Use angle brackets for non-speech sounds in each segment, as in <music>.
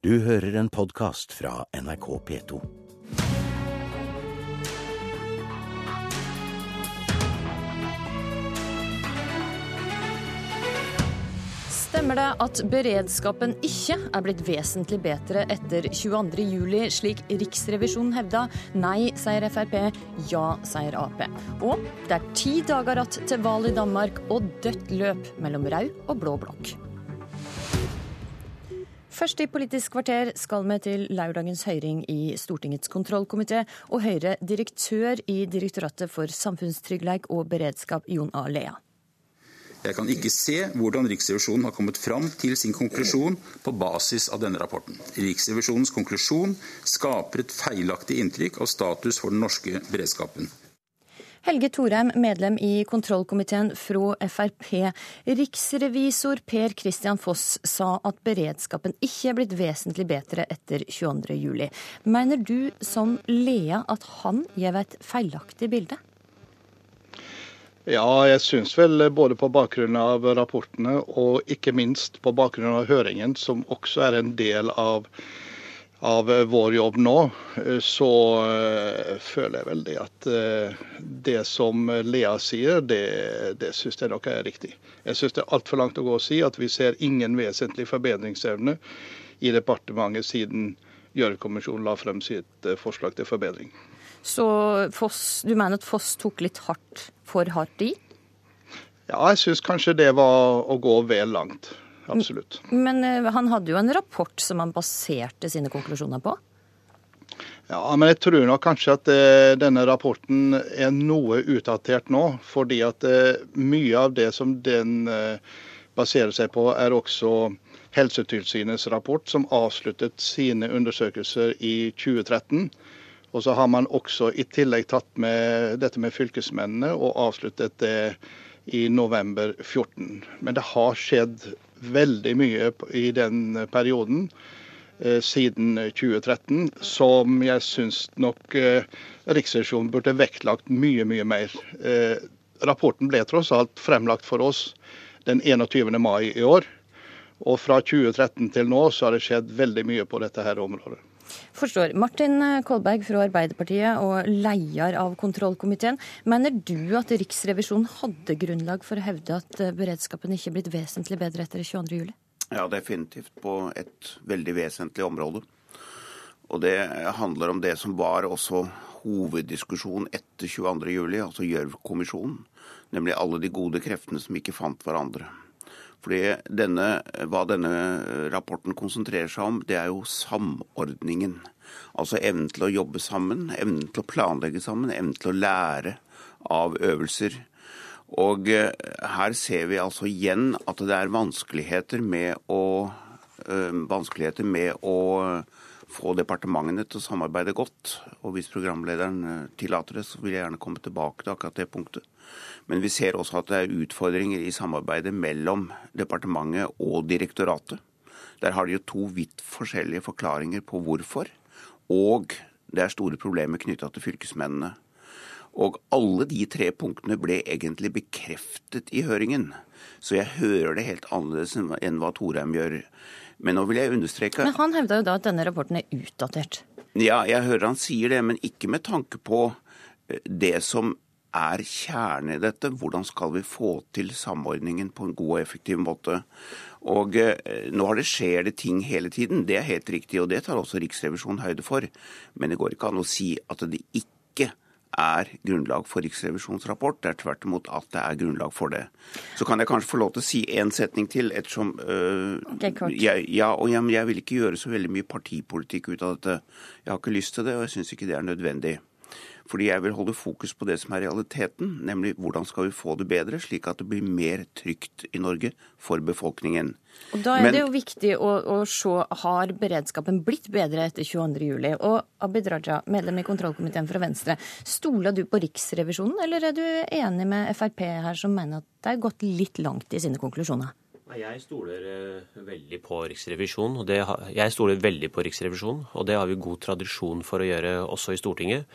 Du hører en podkast fra NRK P2. Stemmer det at beredskapen ikke er blitt vesentlig bedre etter 22.07, slik Riksrevisjonen hevda? Nei, sier Frp. Ja, sier Ap. Og det er ti dager igjen til valg i Danmark og dødt løp mellom rød og blå blokk. Først i Politisk kvarter skal vi til lørdagens høring i Stortingets kontrollkomité og høre direktør i Direktoratet for samfunnstryggleik og beredskap, Jon A. Lea. Jeg kan ikke se hvordan Riksrevisjonen har kommet fram til sin konklusjon på basis av denne rapporten. Riksrevisjonens konklusjon skaper et feilaktig inntrykk av status for den norske beredskapen. Helge Thorheim, medlem i kontrollkomiteen fra Frp. Riksrevisor Per Christian Foss sa at beredskapen ikke er blitt vesentlig bedre etter 22.07. Mener du som Lea at han gir et feilaktig bilde? Ja, jeg syns vel både på bakgrunn av rapportene og ikke minst på bakgrunn av høringen, som også er en del av, av vår jobb nå, så uh, føler jeg vel det at det som Lea sier, det, det syns jeg nok er riktig. Jeg syns det er altfor langt å gå å si at vi ser ingen vesentlig forbedringsevne i departementet siden Gjørv-kommisjonen la frem sitt forslag til forbedring. Så Foss, du mener at Foss tok litt hardt, for hardt i? Ja, jeg syns kanskje det var å gå vel langt. Absolutt. Men uh, han hadde jo en rapport som han baserte sine konklusjoner på? Ja, men jeg tror nok kanskje at uh, denne rapporten er noe utdatert nå. Fordi at uh, mye av det som den baserer seg på, er også Helsetilsynets rapport, som avsluttet sine undersøkelser i 2013. Og så har man også i tillegg tatt med dette med fylkesmennene og avsluttet det i november 14. Men det har skjedd veldig mye i den perioden eh, siden 2013 som jeg syns nok eh, Riksrevisjonen burde vektlagt mye, mye mer. Eh, rapporten ble tross alt fremlagt for oss den 21. mai i år. Og fra 2013 til nå så har det skjedd veldig mye på dette her området. Forstår. Martin Kolberg fra Arbeiderpartiet og leder av kontrollkomiteen. Mener du at Riksrevisjonen hadde grunnlag for å hevde at beredskapen ikke er blitt vesentlig bedre etter 22.07? Ja, definitivt på et veldig vesentlig område. Og det handler om det som var også hoveddiskusjonen etter 22.07, altså Gjørv-kommisjonen. Nemlig alle de gode kreftene som ikke fant hverandre. Fordi denne, Hva denne rapporten konsentrerer seg om, det er jo samordningen. Altså evnen til å jobbe sammen, evnen til å planlegge sammen, evnen til å lære av øvelser. Og her ser vi altså igjen at det er vanskeligheter med å, øh, vanskeligheter med å få departementene til å samarbeide godt. Og hvis programlederen tillater det, så vil jeg gjerne komme tilbake til akkurat det punktet. Men vi ser også at det er utfordringer i samarbeidet mellom departementet og direktoratet. Der har de jo to vidt forskjellige forklaringer på hvorfor. Og det er store problemer knytta til fylkesmennene. Og alle de tre punktene ble egentlig bekreftet i høringen. Så jeg hører det helt annerledes enn hva Thorheim gjør. Men nå vil jeg understreke Men han hevda jo da at denne rapporten er utdatert. Ja, jeg hører han sier det, men ikke med tanke på det som er kjernen i dette. Hvordan skal vi få til samordningen på en god og effektiv måte? Og eh, Nå har det skjer det ting hele tiden, det er helt riktig, og det tar også Riksrevisjonen høyde for. Men det går ikke an å si at det ikke er grunnlag for Riksrevisjonens rapport. Det er tvert imot at det er grunnlag for det. Så kan jeg kanskje få lov til å si én setning til, ettersom øh, okay, jeg, ja, og jeg, jeg vil ikke gjøre så veldig mye partipolitikk ut av dette. Jeg har ikke lyst til det, og jeg syns ikke det er nødvendig. Fordi jeg vil holde fokus på det som er realiteten, nemlig hvordan skal vi få det bedre, slik at det blir mer trygt i Norge for befolkningen. Og Da er Men, det jo viktig å, å, se har beredskapen blitt bedre etter 22.07. Og Abid Raja, medlem i kontrollkomiteen fra Venstre, stoler du på Riksrevisjonen, eller er du enig med Frp her, som mener at det er gått litt langt i sine konklusjoner? Jeg stoler uh, veldig på Riksrevisjonen, og det jeg stoler veldig på Riksrevisjonen, og det har vi god tradisjon for å gjøre også i Stortinget.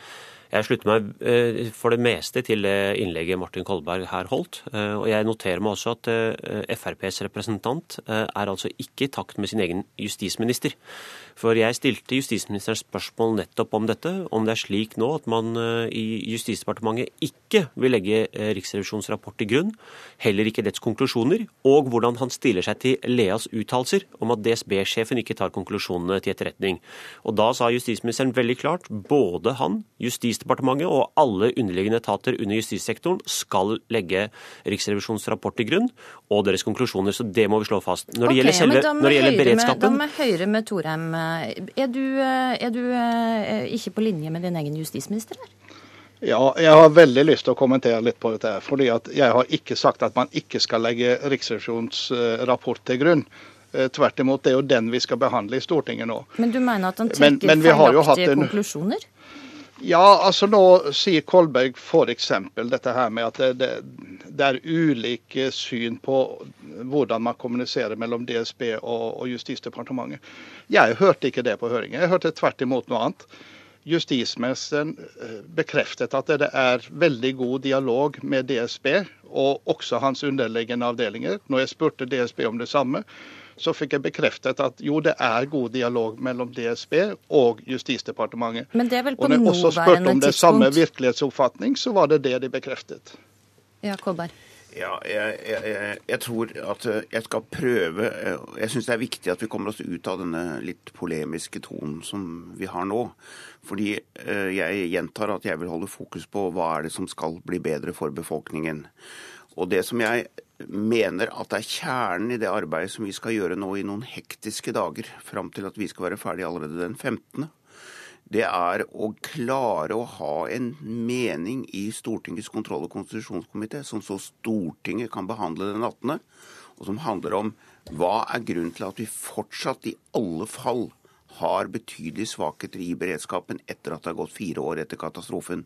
Jeg slutter meg eh, for det meste til det innlegget Martin Kolberg her holdt. Eh, og jeg noterer meg også at eh, FrPs representant er altså ikke i takt med sin egen justisminister. For jeg stilte justisministeren spørsmål nettopp om dette, om det er slik nå at man i Justisdepartementet ikke vil legge Riksrevisjonens rapport til grunn, heller ikke dets konklusjoner, og hvordan han stiller seg til Leas uttalelser om at DSB-sjefen ikke tar konklusjonene til etterretning. Og da sa justisministeren veldig klart, både han, Justisdepartementet Justisdepartementet og alle underliggende etater under justissektoren skal legge Riksrevisjonens rapport til grunn og deres konklusjoner. Så det må vi slå fast. Når det okay, gjelder, selve, når det gjelder beredskapen Da må jeg høre med Torheim. Er du, er du eh, ikke på linje med din egen justisminister der? Ja, jeg har veldig lyst til å kommentere litt på dette. fordi Jeg har ikke sagt at man ikke skal legge Riksrevisjonens eh, rapport til grunn. Eh, tvert imot, det er jo den vi skal behandle i Stortinget nå. Men du mener at han trekker feilaktige en... konklusjoner? Ja, altså nå sier Kolberg f.eks. dette her med at det, det, det, er ulike syn på hvordan man kommuniserer mellom DSB og, og Justisdepartementet. Jeg hørte ikke det på høringen. Jeg hørte tvert imot noe annet. Justisministeren eh, bekreftet at det er veldig god dialog med DSB, og også hans underliggende avdelinger. Når jeg spurte DSB om det samme, så fikk jeg bekreftet at jo, det er god dialog mellom DSB og Justisdepartementet. Men det er vel på og når jeg også spurte om det samme virkelighetsoppfatning, så var det det de bekreftet. Ja, Kolberg. Ja, jeg, jeg, jeg, tror at eh, jeg skal prøve eh, Jeg syns det er viktig at vi kommer oss ut av denne litt polemiske tonen som vi har nå. Fordi eh, jeg gjentar at jeg vil holde fokus på hva er det som skal bli bedre for befolkningen. Og det som jeg mener at er kjernen i det arbeidet som vi skal gjøre nå i noen hektiske dager, fram til at vi skal være ferdig allerede den 15., det er å klare å ha en mening i Stortingets kontroll- og konstitusjonskomité, som så Stortinget kan behandle den 18., og som handler om hva er grunnen til at vi fortsatt i alle fall har betydelige svakheter i beredskapen etter at det har gått fire år etter katastrofen.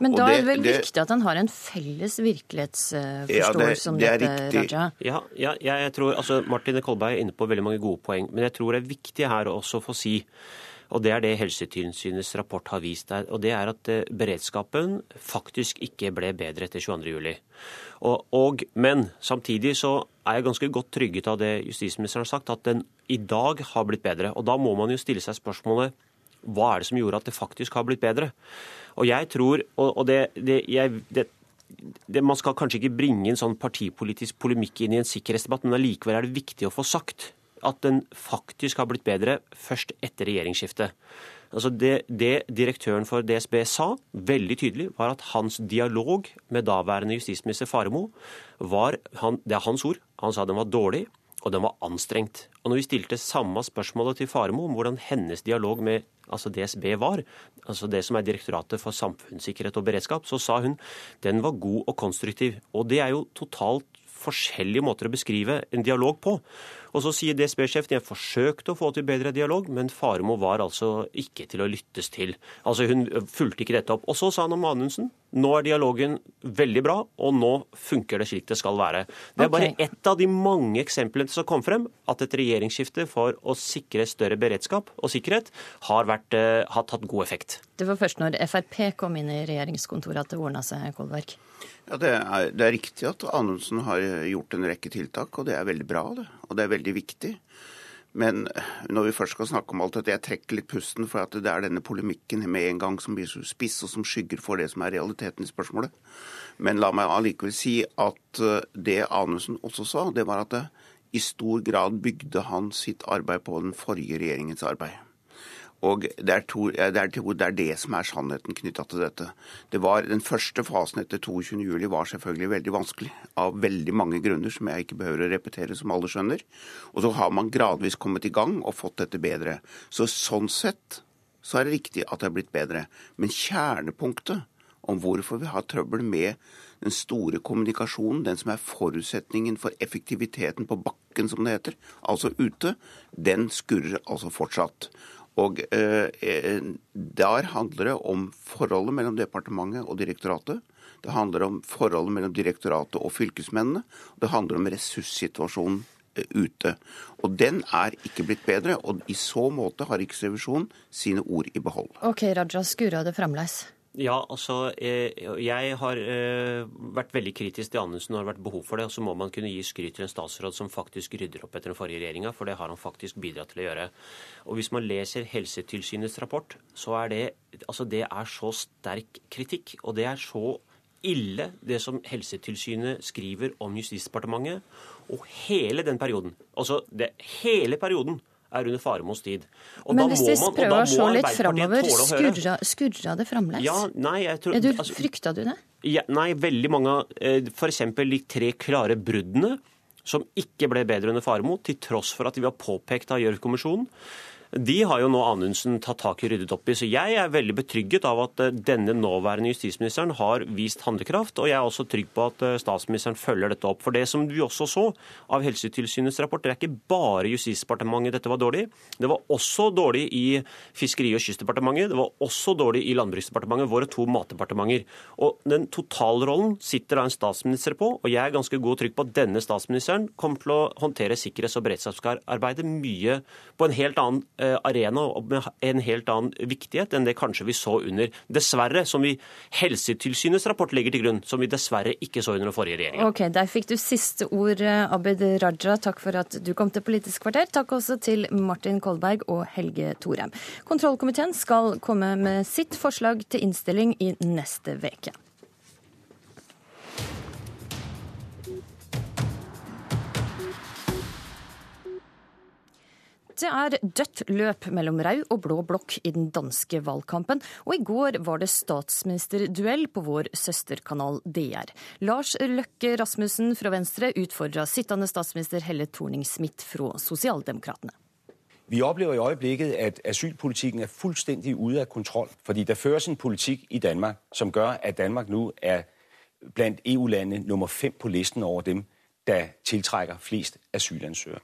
Men da det, er det vel det, viktig at en har en felles virkelighetsforståelse om ja, det, dette, Raja? Ja, ja, jeg tror, altså Martin Kolberg er inne på veldig mange gode poeng, men jeg tror det er viktig her også å få si og Det er det Helsetilsynets rapport har vist der. og det er At eh, beredskapen faktisk ikke ble bedre etter 22.07. Og, og, men samtidig så er jeg ganske godt trygget av det justisministeren har sagt, at den i dag har blitt bedre. Og Da må man jo stille seg spørsmålet hva er det som gjorde at det faktisk har blitt bedre? Og jeg tror, og det, det, jeg, det, det, Man skal kanskje ikke bringe en sånn partipolitisk polemikk inn i en sikkerhetsdebatt, men allikevel er det viktig å få sagt at den faktisk har blitt bedre først etter regjeringsskiftet. Altså det, det, direktøren for DSB sa veldig tydelig, var at hans dialog med daværende justisminister Faremo var han, Det er hans ord. Han sa den var dårlig, og den var anstrengt. Og når vi stilte samme spørsmålet til Faremo om hvordan hennes dialog med altså DSB var, altså det som er Direktoratet for samfunnssikkerhet og beredskap, så sa hun den var god og konstruktiv. Og det er jo totalt forskjellige måter å beskrive en dialog på. Og så sier DSB-sjefen jeg forsøkte å få til bedre dialog, men Faremo var altså ikke til å lyttes til. Altså Hun fulgte ikke dette opp. Og så sa han om Anundsen nå er dialogen veldig bra, og nå funker det slik det skal være. Det er bare ett av de mange eksemplene som kom frem, at et regjeringsskifte for å sikre større beredskap og sikkerhet har, vært, uh, har tatt god effekt. Det var først når Frp kom inn i regjeringskontoret at det ordna seg, Kolberg? Ja, det er, det er, riktig at Anundsen har gjort en rekke tiltak, og det er veldig bra. Det. Og det er veldig viktig. Men når vi først skal snakke om alt dette, jeg trekker litt pusten, for at det er denne polemikken med en gang som blir så spiss, og som skygger for det som er realiteten i spørsmålet. Men la meg allikevel si at eh, det Anundsen også sa, det var at det, i stor grad bygde han sitt arbeid på den forrige regjeringens arbeid. Og det er, to, det, er to, det er, det som er sannheten knytta til dette. Det var, den første fasen etter 22.07 var selvfølgelig veldig vanskelig, av veldig mange grunner som jeg ikke behøver å repetere, som alle skjønner. Og så har man gradvis kommet i gang og fått dette bedre. Så sånn sett så er det riktig at det er blitt bedre. Men kjernepunktet om hvorfor vi har trøbbel med den store kommunikasjonen, den som er forutsetningen for effektiviteten på bakken, som det heter, altså ute, den skurrer altså fortsatt. Og eh, Der handler det om forholdet mellom departementet og direktoratet. Det handler om forholdet mellom direktoratet og fylkesmennene. Det handler om ressurssituasjonen eh, ute. Og den er ikke blitt bedre, og i så måte har Riksrevisjonen sine ord i behold. Ok, Raja, skurrer det fremdeles? Ja, altså eh, Jeg har eh, vært veldig kritisk til Anundsen og har vært behov for det. Og så må man kunne gi skryt til en statsråd som faktisk rydder opp etter den forrige regjeringa, for det har han faktisk bidratt til å gjøre. Og hvis man leser Helsetilsynets rapport, så er det altså det er så sterk kritikk, og det er så ille det som Helsetilsynet skriver om Justisdepartementet, og hele den perioden. Altså det, hele perioden er under Faremos tid. Og Men hvis vi prøver å se litt framover, skurra, skurra det fremdeles? Ja, nei, jeg tror, du, altså, frykta du det? Ja, nei, veldig mange av eh, f.eks. de tre klare bruddene som ikke ble bedre under Faremo, til tross for at vi har påpekt av Gjørv-kommisjonen. De har jo nå Anundsen tatt tak i og ryddet opp i. Så jeg er veldig betrygget av at eh, denne nåværende justisministeren har vist handlekraft. Og jeg er også trygg på at eh, statsministeren følger dette opp. For det som vi også så av Helsetilsynets rapport, det er ikke bare Justisdepartementet dette var dårlig. Det var også dårlig i Fiskeri- og kystdepartementet. Det var også dårlig i Landbruksdepartementet, våre to matdepartementer. Og den totalrollen sitter da en statsminister på, og jeg er ganske god og trygg på at denne statsministeren kommer til å håndtere sikkerhets- og beredskapsarbeidet mye på en helt annen arena med en helt annen viktighet enn det kanskje vi så under Dessverre, som vi Helsetilsynets rapport legger til grunn, som vi dessverre ikke så under den forrige regjeringa. Ok, Der fikk du siste ord, eh, Abid Raja. Takk for at du kom til Politisk kvarter. Takk også til Martin Kolberg og Helge Thorheim. Kontrollkomiteen skal komme med sitt forslag til innstilling i neste uke. Det er dødt løp mellom rød og blå blokk i den danske valgkampen, og i går var det statsministerduell på vår søsterkanal DR. Lars Løkke Rasmussen fra Venstre utfordra sittende statsminister Helle Thorning-Smith fra Sosialdemokratene. Vi opplever i øyeblikket at asylpolitikken er fullstendig ute av kontroll. Fordi det føres en politikk i Danmark som gjør at Danmark nå er blant EU-landene nummer fem på listen over dem der tiltrekker flest asylansøgere.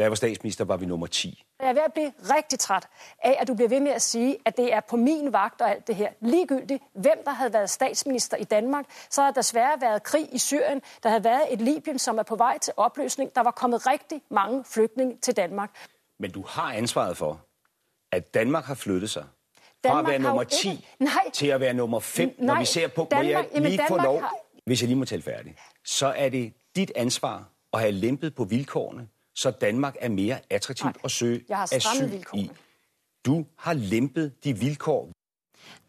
Da jeg var statsminister, var vi nummer 10. Jeg er ved at blive rigtig træt af, at du bliver ved med at sige, at det er på min vagt og alt det her. Ligegyldigt, hvem der havde været statsminister i Danmark, så har der desværre været krig i Syrien. Der havde været et Libyen, som er på vej til opløsning. Der var kommet rigtig mange flygtninge til Danmark. Men du har ansvaret for, at Danmark har flyttet sig Danmark fra at være nummer 10 ikke... Nej. til at være nummer 5. Nej. Når vi ser på, Danmark, må jeg lige få lov, har... hvis jeg lige må tale færdig, så er det dit ansvar at have lempet på vilkårene så Danmark er mer attraktivt å søke asyl i. Du har lempet de vilkår.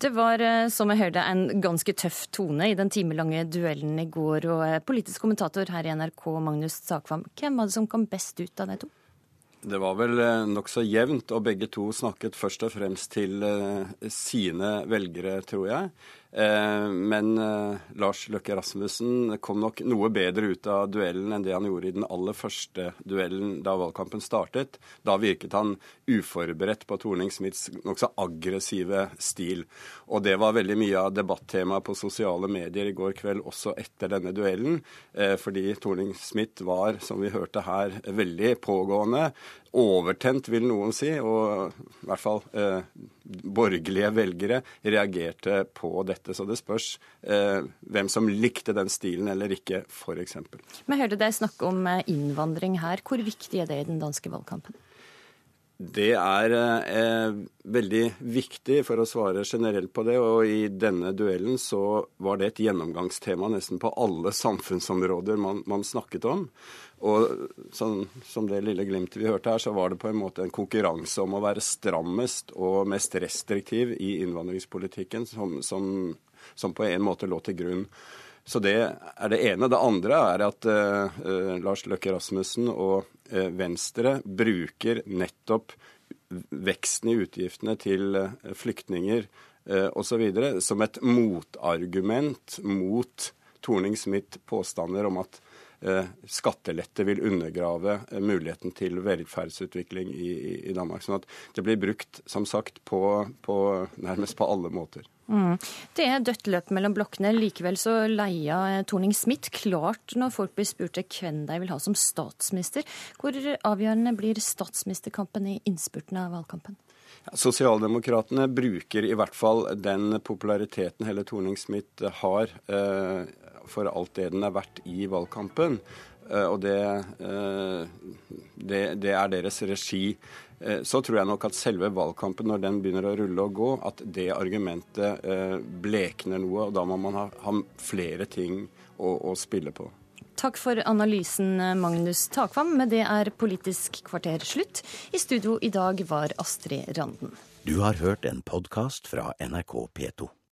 Det var, eh, som jeg hørte, en ganske tøff tone i den timelange duellen i går. Og eh, politisk kommentator her i NRK, Magnus Sakvam, hvem var det som kom best ut av de to? Det var vel eh, nokså jevnt, og begge to snakket først og fremst til sine velgere, tror jeg. Eh, men eh, Lars Løkke Rasmussen kom nok noe bedre ut av duellen enn det han gjorde i den aller første duellen da valgkampen startet. Da virket han uforberedt på Torning-Smiths nokså aggressive stil. Og det var veldig mye av debattemaet på sosiale medier i går kveld også etter denne duellen. Eh, fordi Torning-Smith var, som vi hørte her, veldig pågående. Overtent, vil noen si. Og i hvert fall eh, borgerlige velgere reagerte på dette. Så det spørs eh, hvem som likte den stilen eller ikke, f.eks. Vi hørte deg snakke om eh, innvandring her. Hvor viktig er det i den danske valgkampen? Det er eh, veldig viktig, for å svare generelt på det. Og i denne duellen så var det et gjennomgangstema nesten på alle <laughs> samfunnsområder man, man snakket om. Og sånn, som det lille glimtet vi hørte her, så var det på en måte en konkurranse om å være strammest og mest restriktiv i innvandringspolitikken, som, som, som på en måte lå til grunn. Så det er det ene. Det andre er at uh, Lars Løkke Rasmussen og uh, Venstre bruker nettopp veksten i utgiftene til uh, flyktninger uh, osv. som et motargument mot Torning-Smith påstander om at skattelette vil undergrave eh, muligheten til velferdsutvikling i, i Danmark. Sånn at det blir brukt, som sagt, på, på nærmest på alle måter. Mm. Det er dødt løp mellom blokkene. Likevel så leia Torning Smith klart når folk blir spurt til hvem de vil ha som statsminister. Hvor avgjørende blir statsministerkampen i innspurten av valgkampen? Sosialdemokratene bruker i hvert fall den populariteten hele Thorning-Smith har, eh, for alt det den er verdt i valgkampen. Eh, og det, eh, det, det er deres regi. Eh, så tror jeg nok at selve valgkampen, når den begynner å rulle og gå, at det argumentet blekner noe. Og da må man ha, ha flere ting å, å, spille på. Takk for analysen, Magnus Takvam. Med det er Politisk kvarter slutt. I studio i dag var Astrid Randen. Du har hørt en podkast fra NRK P2.